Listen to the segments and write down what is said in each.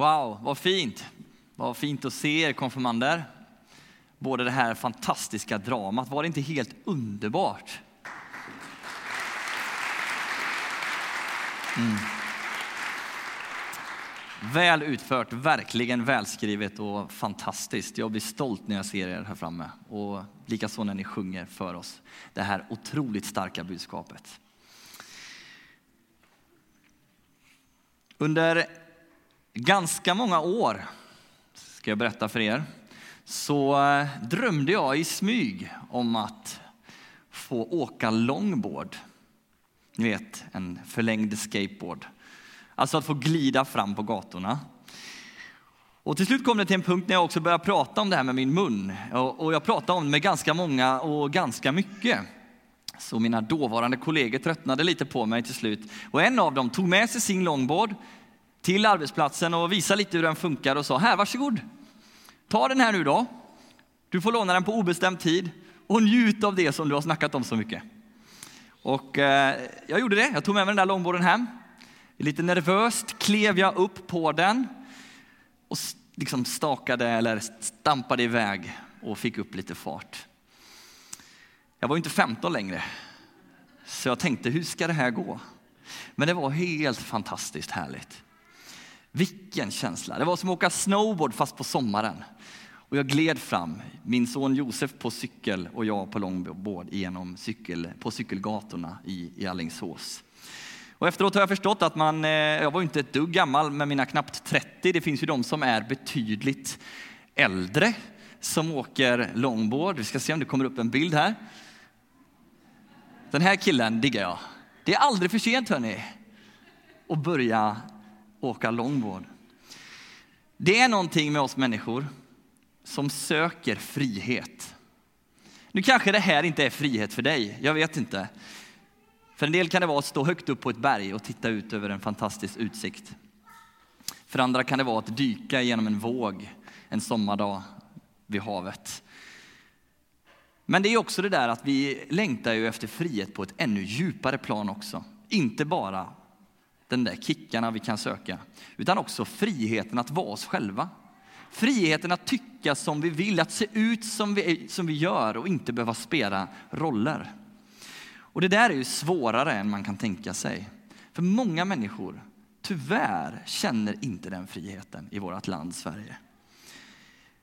Wow, vad fint. Vad fint att se er konfirmander. Både det här fantastiska dramat, var det inte helt underbart? Mm. Väl utfört, verkligen välskrivet och fantastiskt. Jag blir stolt när jag ser er här framme och likaså när ni sjunger för oss det här otroligt starka budskapet. Under ganska många år, ska jag berätta för er, så eh, drömde jag i smyg om att få åka longboard. Ni vet, en förlängd skateboard. Alltså att få glida fram på gatorna. Och till slut kom det till en punkt när jag också började prata om det här med min mun. Och jag pratade om det med ganska många och ganska mycket. Så mina dåvarande kollegor tröttnade lite på mig till slut. Och en av dem tog med sig sin longboard till arbetsplatsen och visade lite hur den funkar och sa, här varsågod, ta den här nu då. Du får låna den på obestämd tid och njut av det som du har snackat om så mycket. Och eh, jag gjorde det, jag tog med mig den där långborden hem. Lite nervöst klev jag upp på den och liksom stakade eller stampade iväg och fick upp lite fart. Jag var inte 15 längre, så jag tänkte hur ska det här gå? Men det var helt fantastiskt härligt. Vilken känsla! Det var som att åka snowboard fast på sommaren. Och jag gled fram, min son Josef på cykel och jag på longboard genom cykel, på cykelgatorna i, i Allingsås. Och efteråt har jag förstått att man, eh, jag var inte ett dugg gammal med mina knappt 30. Det finns ju de som är betydligt äldre som åker longboard. Vi ska se om det kommer upp en bild här. Den här killen diggar jag. Det är aldrig för sent hörni att börja åka longboard. Det är någonting med oss människor som söker frihet. Nu kanske det här inte är frihet för dig, jag vet inte. För en del kan det vara att stå högt upp på ett berg och titta ut över en fantastisk utsikt. För andra kan det vara att dyka genom en våg en sommardag vid havet. Men det är också det där att vi längtar ju efter frihet på ett ännu djupare plan också. Inte bara den där kickarna vi kan söka, utan också friheten att vara oss själva. Friheten att tycka som vi vill, att se ut som vi, som vi gör och inte behöva spela roller. Och det där är ju svårare än man kan tänka sig. För många människor, tyvärr, känner inte den friheten i vårt land Sverige.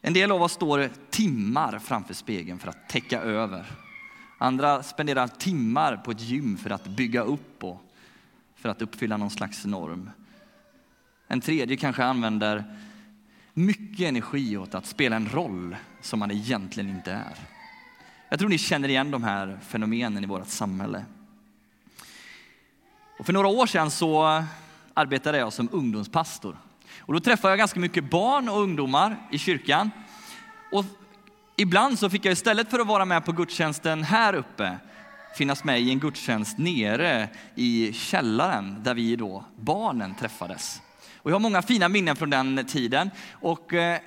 En del av oss står timmar framför spegeln för att täcka över. Andra spenderar timmar på ett gym för att bygga upp och för att uppfylla någon slags norm. En tredje kanske använder mycket energi åt att spela en roll som man egentligen inte är. Jag tror ni känner igen de här fenomenen i vårt samhälle. Och för några år sedan så arbetade jag som ungdomspastor. Och då träffade jag ganska mycket barn och ungdomar i kyrkan. Och ibland så fick jag istället för att vara med på gudstjänsten här uppe finnas med i en gudstjänst nere i källaren där vi då, barnen, träffades. Och jag har många fina minnen från den tiden. Och eh,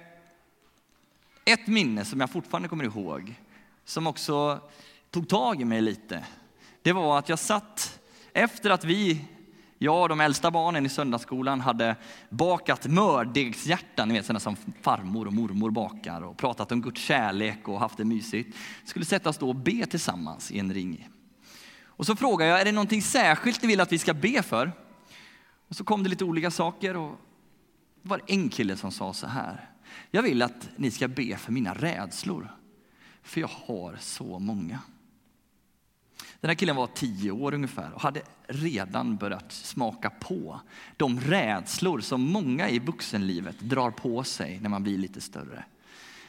ett minne som jag fortfarande kommer ihåg, som också tog tag i mig lite, det var att jag satt efter att vi, jag och de äldsta barnen i söndagsskolan hade bakat mördegshjärtan, ni vet sådana som farmor och mormor bakar och pratat om Guds kärlek och haft det mysigt. Skulle sätta oss då och be tillsammans i en ring. Och så frågade jag, är det någonting särskilt ni vill att vi ska be för? Och så kom det lite olika saker och det var en kille som sa så här. Jag vill att ni ska be för mina rädslor, för jag har så många. Den här killen var tio år ungefär och hade redan börjat smaka på de rädslor som många i vuxenlivet drar på sig när man blir lite större.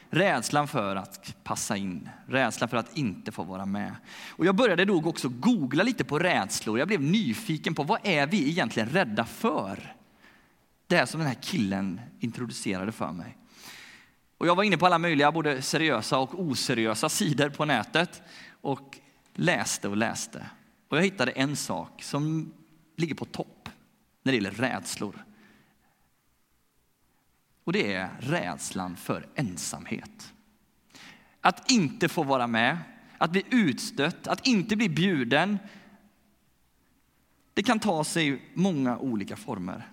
Rädslan för att passa in, rädslan för att inte få vara med. Och jag började då också googla lite på rädslor. Jag blev nyfiken på vad är vi egentligen rädda för? Det som den här killen introducerade för mig. Och jag var inne på alla möjliga, både seriösa och oseriösa sidor på nätet och läste och läste. Och jag hittade en sak som ligger på topp när det gäller rädslor. Och det är rädslan för ensamhet. Att inte få vara med, att bli utstött, att inte bli bjuden. Det kan ta sig många olika former.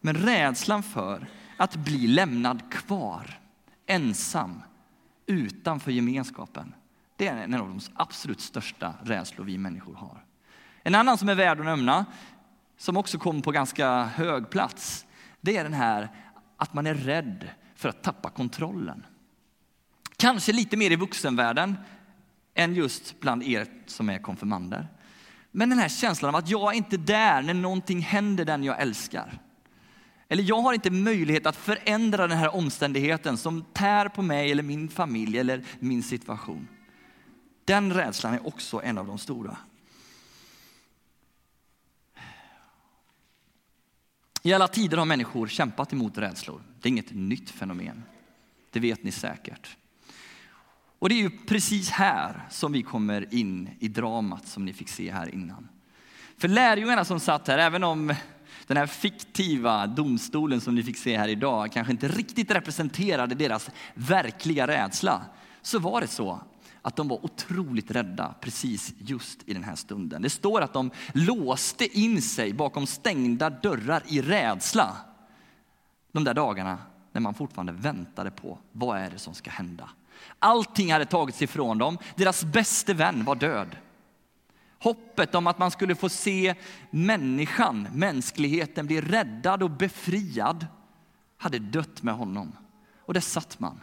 Men rädslan för att bli lämnad kvar, ensam, utanför gemenskapen. Det är en av de absolut största rädslor vi människor har. En annan som är värd att nämna, som också kom på ganska hög plats, det är den här att man är rädd för att tappa kontrollen. Kanske lite mer i vuxenvärlden än just bland er som är konfirmander. Men den här känslan av att jag är inte där när någonting händer den jag älskar. Eller jag har inte möjlighet att förändra den här omständigheten som tär på mig eller min familj eller min situation. Den rädslan är också en av de stora. I alla tider har människor kämpat emot rädslor. Det är inget nytt fenomen. Det vet ni säkert. Och det är ju precis här som vi kommer in i dramat som ni fick se här innan. För lärjungarna som satt här, även om den här fiktiva domstolen som ni fick se här idag kanske inte riktigt representerade deras verkliga rädsla, så var det så att de var otroligt rädda precis just i den här stunden. Det står att de låste in sig bakom stängda dörrar i rädsla de där dagarna när man fortfarande väntade på vad är det som ska hända. Allting hade tagits ifrån dem. Deras bäste vän var död. Hoppet om att man skulle få se människan, mänskligheten bli räddad och befriad hade dött med honom. Och där satt man,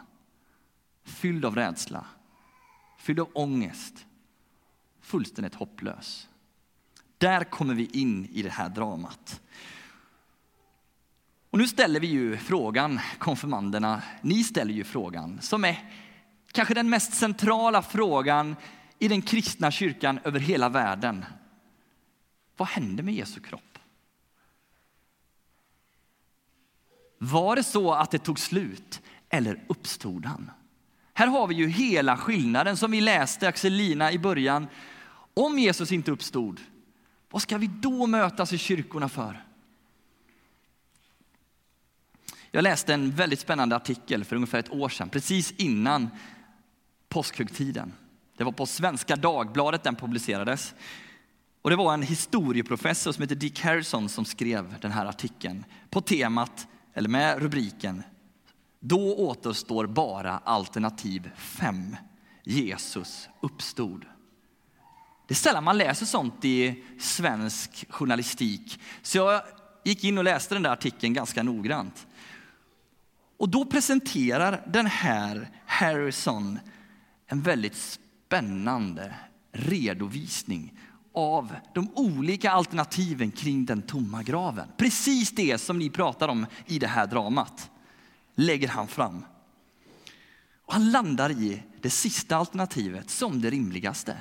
fylld av rädsla, fylld av ångest, fullständigt hopplös. Där kommer vi in i det här dramat. Och nu ställer vi ju frågan, konfirmanderna, ni ställer ju frågan som är kanske den mest centrala frågan i den kristna kyrkan över hela världen. Vad hände med Jesu kropp? Var det så att det tog slut eller uppstod han? Här har vi ju hela skillnaden som vi läste Axelina i början. Om Jesus inte uppstod, vad ska vi då mötas i kyrkorna för? Jag läste en väldigt spännande artikel för ungefär ett år sedan, precis innan påskhögtiden. Det var på Svenska Dagbladet den publicerades. Och det var en historieprofessor som heter Dick Harrison som skrev den här artikeln på temat, eller med rubriken då återstår bara alternativ 5. Jesus uppstod. Det är sällan man läser sånt i svensk journalistik. Så jag gick in och läste den där artikeln ganska noggrant. Och då presenterar den här Harrison en väldigt spännande redovisning av de olika alternativen kring den tomma graven. Precis det som ni pratar om i det här dramat lägger han fram. Och han landar i det sista alternativet som det rimligaste.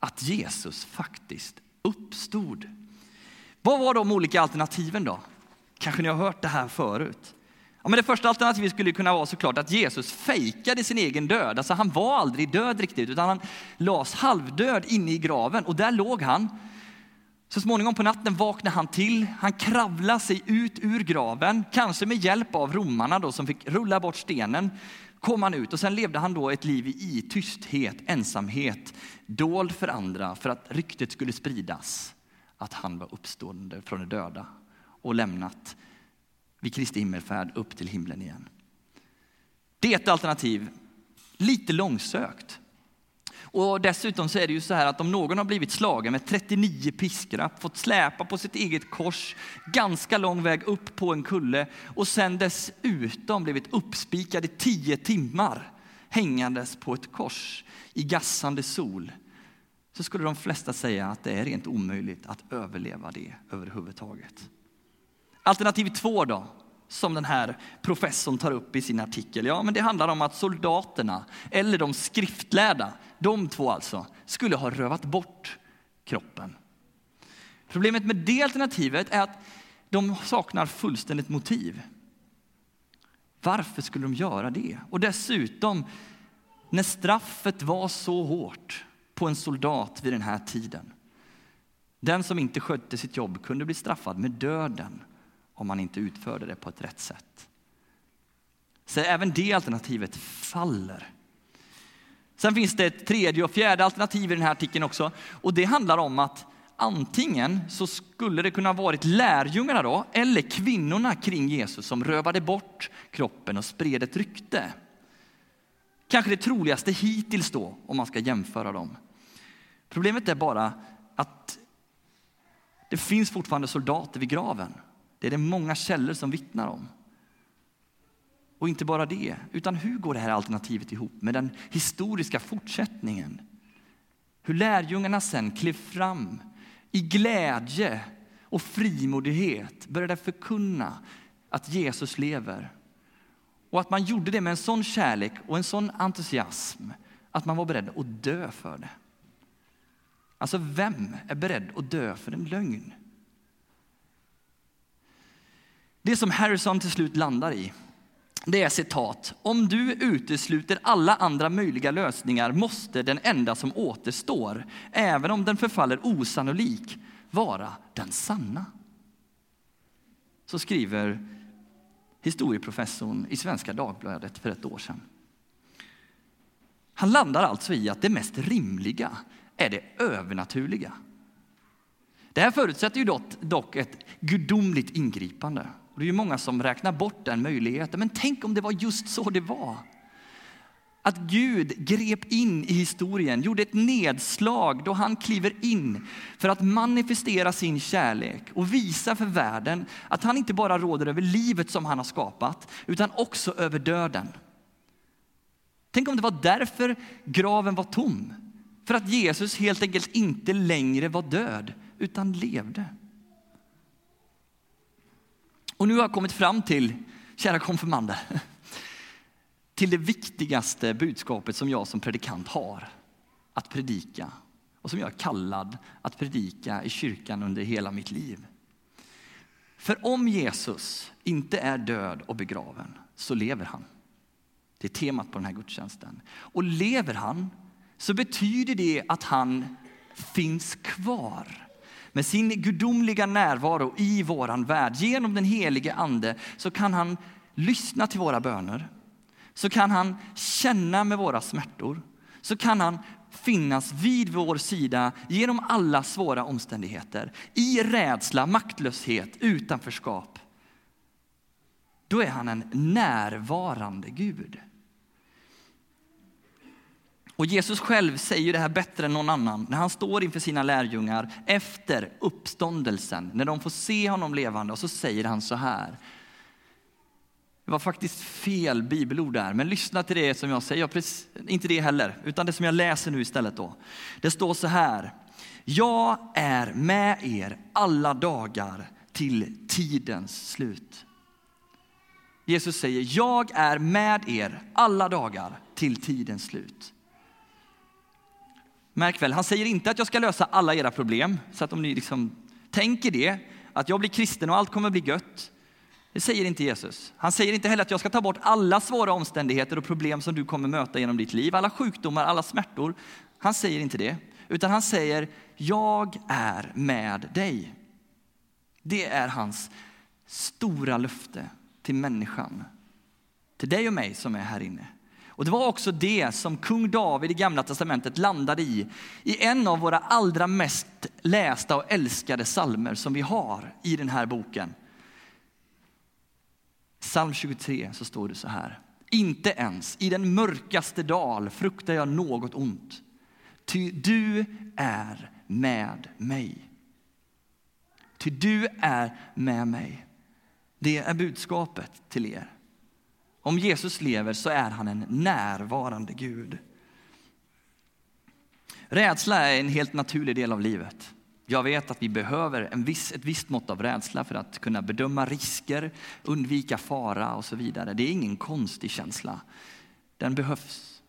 Att Jesus faktiskt uppstod. Vad var de olika alternativen då? Kanske ni har hört det här förut. Ja, men det första alternativet skulle kunna vara såklart att Jesus fejkade sin egen död. Alltså han var aldrig död riktigt, utan han lades halvdöd inne i graven och där låg han. Så småningom på natten vaknade han till. Han kravlade sig ut ur graven, kanske med hjälp av romarna då, som fick rulla bort stenen. Kom han ut och sen levde han då ett liv i tysthet, ensamhet, dold för andra för att ryktet skulle spridas att han var uppstående från de döda och lämnat vid Kristi himmelfärd upp till himlen igen. Det är ett alternativ, lite långsökt. Och dessutom så är det ju så här att om någon har blivit slagen med 39 piskrapp, fått släpa på sitt eget kors ganska lång väg upp på en kulle och sen dessutom blivit uppspikad i tio timmar hängandes på ett kors i gassande sol så skulle de flesta säga att det är rent omöjligt att överleva det överhuvudtaget. Alternativ två då, som den här professorn tar upp i sin artikel. Ja, men det handlar om att soldaterna, eller de skriftlärda, de två alltså, skulle ha rövat bort kroppen. Problemet med det alternativet är att de saknar fullständigt motiv. Varför skulle de göra det? Och dessutom, när straffet var så hårt på en soldat vid den här tiden. Den som inte skötte sitt jobb kunde bli straffad med döden om man inte utförde det på ett rätt sätt. Så även det alternativet faller. Sen finns det ett tredje och fjärde alternativ i den här artikeln också. Och det handlar om att antingen så skulle det kunna varit lärjungarna då, eller kvinnorna kring Jesus som rövade bort kroppen och spred ett rykte. Kanske det troligaste hittills då, om man ska jämföra dem. Problemet är bara att det finns fortfarande soldater vid graven. Det är det många källor som vittnar om. Och inte bara det, utan hur går det här alternativet ihop med den historiska fortsättningen? Hur lärjungarna sen klev fram i glädje och frimodighet började förkunna att Jesus lever. Och att man gjorde det med en sån kärlek och en sån entusiasm att man var beredd att dö för det. Alltså, vem är beredd att dö för en lögn? Det som Harrison till slut landar i, det är citat. Om du utesluter alla andra möjliga lösningar måste den enda som återstår, även om den förfaller osannolik, vara den sanna. Så skriver historieprofessorn i Svenska Dagbladet för ett år sedan. Han landar alltså i att det mest rimliga är det övernaturliga. Det här förutsätter ju dock ett gudomligt ingripande. Och det är ju många som räknar bort den möjligheten. Men tänk om det var just så det var. Att Gud grep in i historien, gjorde ett nedslag då han kliver in för att manifestera sin kärlek och visa för världen att han inte bara råder över livet som han har skapat, utan också över döden. Tänk om det var därför graven var tom. För att Jesus helt enkelt inte längre var död, utan levde. Och nu har jag kommit fram till, kära konfirmander, till det viktigaste budskapet som jag som predikant har att predika och som jag är kallad att predika i kyrkan under hela mitt liv. För om Jesus inte är död och begraven så lever han. Det är temat på den här gudstjänsten. Och lever han så betyder det att han finns kvar med sin gudomliga närvaro i våran värld. Genom den helige ande så kan han lyssna till våra böner. Så kan han känna med våra smärtor. Så kan han finnas vid vår sida genom alla svåra omständigheter. I rädsla, maktlöshet, utanförskap. Då är han en närvarande Gud. Och Jesus själv säger det här bättre än någon annan när han står inför sina lärjungar efter uppståndelsen, när de får se honom levande och så säger han så här. Det var faktiskt fel bibelord där, men lyssna till det som jag säger. Precis, inte det heller, utan det som jag läser nu istället. då. Det står så här. Jag är med er alla dagar till tidens slut. Jesus säger, jag är med er alla dagar till tidens slut. Märk väl, han säger inte att jag ska lösa alla era problem. Så att om ni liksom tänker det, att jag blir kristen och allt kommer bli gött. Det säger inte Jesus. Han säger inte heller att jag ska ta bort alla svåra omständigheter och problem som du kommer möta genom ditt liv. Alla sjukdomar, alla smärtor. Han säger inte det. Utan han säger, jag är med dig. Det är hans stora löfte till människan. Till dig och mig som är här inne. Och det var också det som kung David i gamla testamentet landade i, i en av våra allra mest lästa och älskade salmer som vi har i den här boken. Psalm 23 så står det så här. Inte ens i den mörkaste dal fruktar jag något ont. Ty du är med mig. Ty du är med mig. Det är budskapet till er. Om Jesus lever så är han en närvarande Gud. Rädsla är en helt naturlig del av livet. Jag vet att vi behöver en viss, ett visst mått av rädsla för att kunna bedöma risker, undvika fara och så vidare. Det är ingen konstig känsla. Den behövs.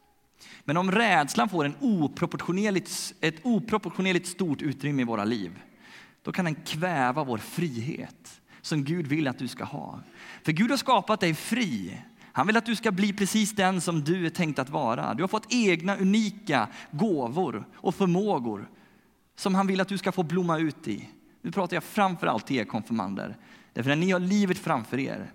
Men om rädslan får en oproportionerligt, ett oproportionerligt stort utrymme i våra liv, då kan den kväva vår frihet som Gud vill att du ska ha. För Gud har skapat dig fri han vill att du ska bli precis den som du är tänkt att vara. Du har fått egna unika gåvor och förmågor som han vill att du ska få blomma ut i. Nu pratar jag framför allt till er konfirmander. Därför när ni har livet framför er.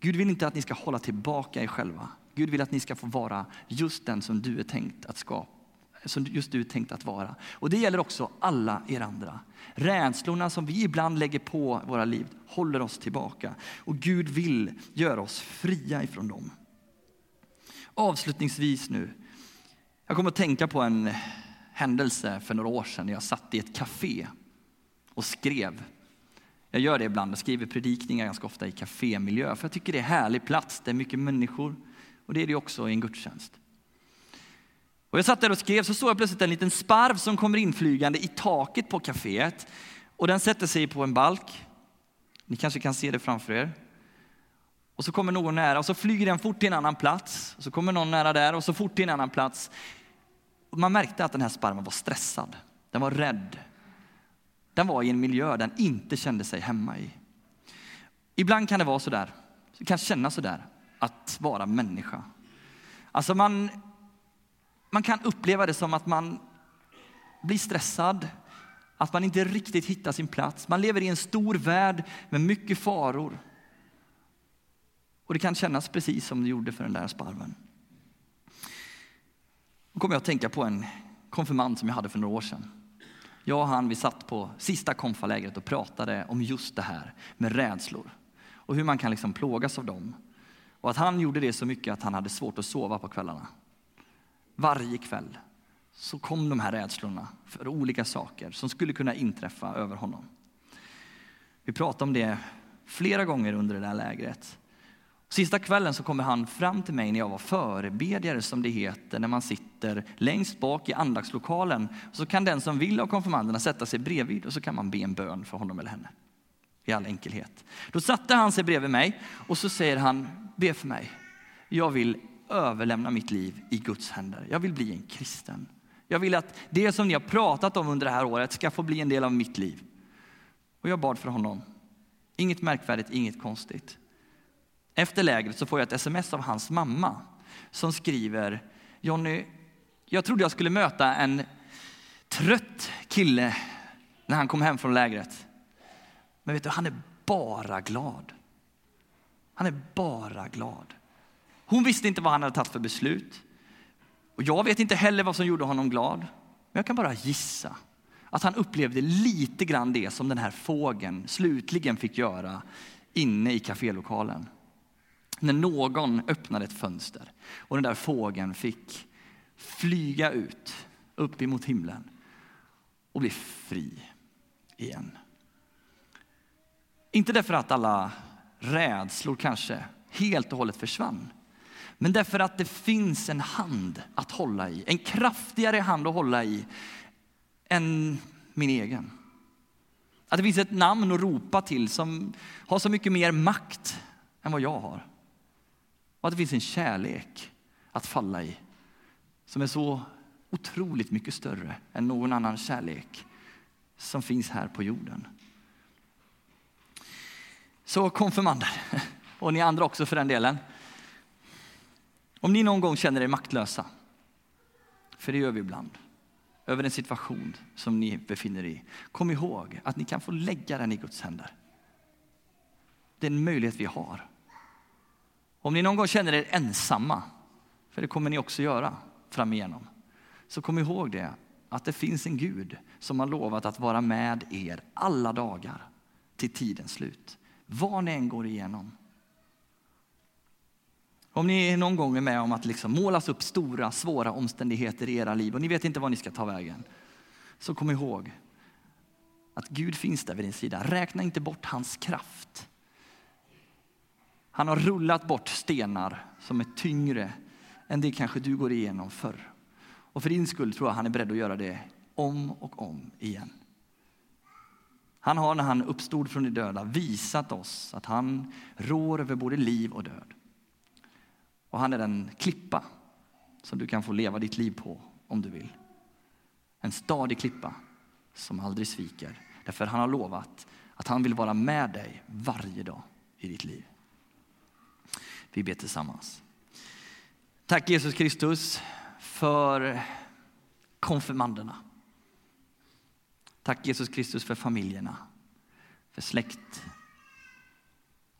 Gud vill inte att ni ska hålla tillbaka er själva. Gud vill att ni ska få vara just den som du är tänkt att skapa som just du är tänkt att vara. Och det gäller också alla er andra. Rädslorna som vi ibland lägger på våra liv håller oss tillbaka. Och Gud vill göra oss fria ifrån dem. Avslutningsvis nu. Jag kommer att tänka på en händelse för några år sedan när jag satt i ett café och skrev. Jag gör det ibland, jag skriver predikningar ganska ofta i kafémiljö för jag tycker det är en härlig plats, det är mycket människor och det är det också i en gudstjänst. Och jag satt där och skrev så såg jag plötsligt en liten sparv som kommer inflygande i taket på kaféet och den sätter sig på en balk. Ni kanske kan se det framför er. Och så kommer någon nära och så flyger den fort till en annan plats. Och så kommer någon nära där och så fort till en annan plats. Och man märkte att den här sparven var stressad. Den var rädd. Den var i en miljö den inte kände sig hemma i. Ibland kan det vara så där. Det kan kännas så där att vara människa. Alltså man, man kan uppleva det som att man blir stressad, att man inte riktigt hittar sin plats. Man lever i en stor värld med mycket faror. Och det kan kännas precis som det gjorde för den där sparven. Då kommer jag att tänka på en konfirmand som jag hade för några år sedan. Jag och han vi satt på sista konfalägret och pratade om just det här med rädslor och hur man kan liksom plågas av dem. Och att han gjorde det så mycket att han hade svårt att sova på kvällarna. Varje kväll så kom de här rädslorna för olika saker som skulle kunna inträffa över honom. Vi pratade om det flera gånger under det där lägret. Sista kvällen så kommer han fram till mig när jag var förebedjare som det heter, när man sitter längst bak i andaktslokalen. Så kan den som vill av konfirmanderna sätta sig bredvid och så kan man be en bön för honom eller henne. I all enkelhet. Då satte han sig bredvid mig och så säger han, be för mig. Jag vill överlämna mitt liv i Guds händer. Jag vill bli en kristen. Jag vill att det som ni har pratat om under det här året ska få bli en del av mitt liv. Och jag bad för honom. Inget märkvärdigt, inget konstigt. Efter lägret så får jag ett sms av hans mamma som skriver Jonny, jag trodde jag skulle möta en trött kille när han kom hem från lägret. Men vet du, han är bara glad. Han är bara glad. Hon visste inte vad han hade tagit för beslut. Och jag vet inte heller vad som gjorde honom glad. Men jag kan bara gissa att han upplevde lite grann det som den här fågeln slutligen fick göra inne i kafélokalen när någon öppnade ett fönster och den där fågeln fick flyga ut upp emot himlen och bli fri igen. Inte därför att alla rädslor kanske helt och hållet försvann. Men därför att det finns en hand att hålla i, en kraftigare hand att hålla i än min egen. Att det finns ett namn att ropa till som har så mycket mer makt än vad jag har. Och att det finns en kärlek att falla i som är så otroligt mycket större än någon annan kärlek som finns här på jorden. Så konfirmander, och ni andra också för den delen. Om ni någon gång känner er maktlösa, för det gör vi ibland, över en situation som ni befinner er i. Kom ihåg att ni kan få lägga den i Guds händer. Det är en möjlighet vi har. Om ni någon gång känner er ensamma, för det kommer ni också göra fram igenom, så kom ihåg det att det finns en Gud som har lovat att vara med er alla dagar till tidens slut. Vad ni än går igenom. Om ni någon gång är med om att liksom målas upp stora, svåra omständigheter i era liv och ni vet inte var ni ska ta vägen. Så kom ihåg att Gud finns där vid din sida. Räkna inte bort hans kraft. Han har rullat bort stenar som är tyngre än det kanske du går igenom förr. Och för din skull tror jag han är beredd att göra det om och om igen. Han har när han uppstod från de döda visat oss att han rår över både liv och död. Och han är den klippa som du kan få leva ditt liv på om du vill. En stadig klippa som aldrig sviker. Därför han har lovat att han vill vara med dig varje dag i ditt liv. Vi ber tillsammans. Tack Jesus Kristus för konfirmanderna. Tack Jesus Kristus för familjerna, för släkt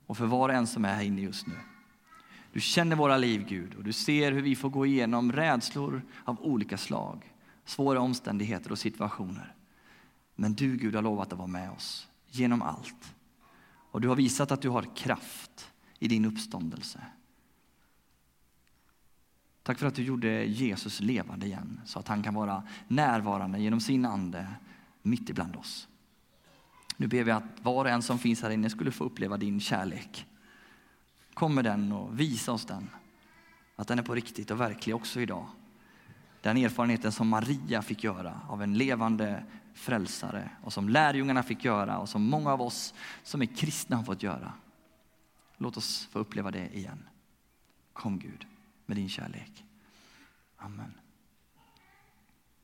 och för var och en som är här inne just nu. Du känner våra liv Gud och du ser hur vi får gå igenom rädslor av olika slag. svåra omständigheter och situationer. Men du Gud har lovat att vara med oss genom allt. Och du har visat att du har kraft i din uppståndelse. Tack för att du gjorde Jesus levande igen så att han kan vara närvarande genom sin ande mitt ibland oss. Nu ber vi att var och en som finns här inne skulle få uppleva din kärlek. Kom med den och visa oss den. Att den är på riktigt och verklig också idag. Den erfarenheten som Maria fick göra av en levande frälsare och som lärjungarna fick göra och som många av oss som är kristna har fått göra. Låt oss få uppleva det igen. Kom Gud med din kärlek. Amen.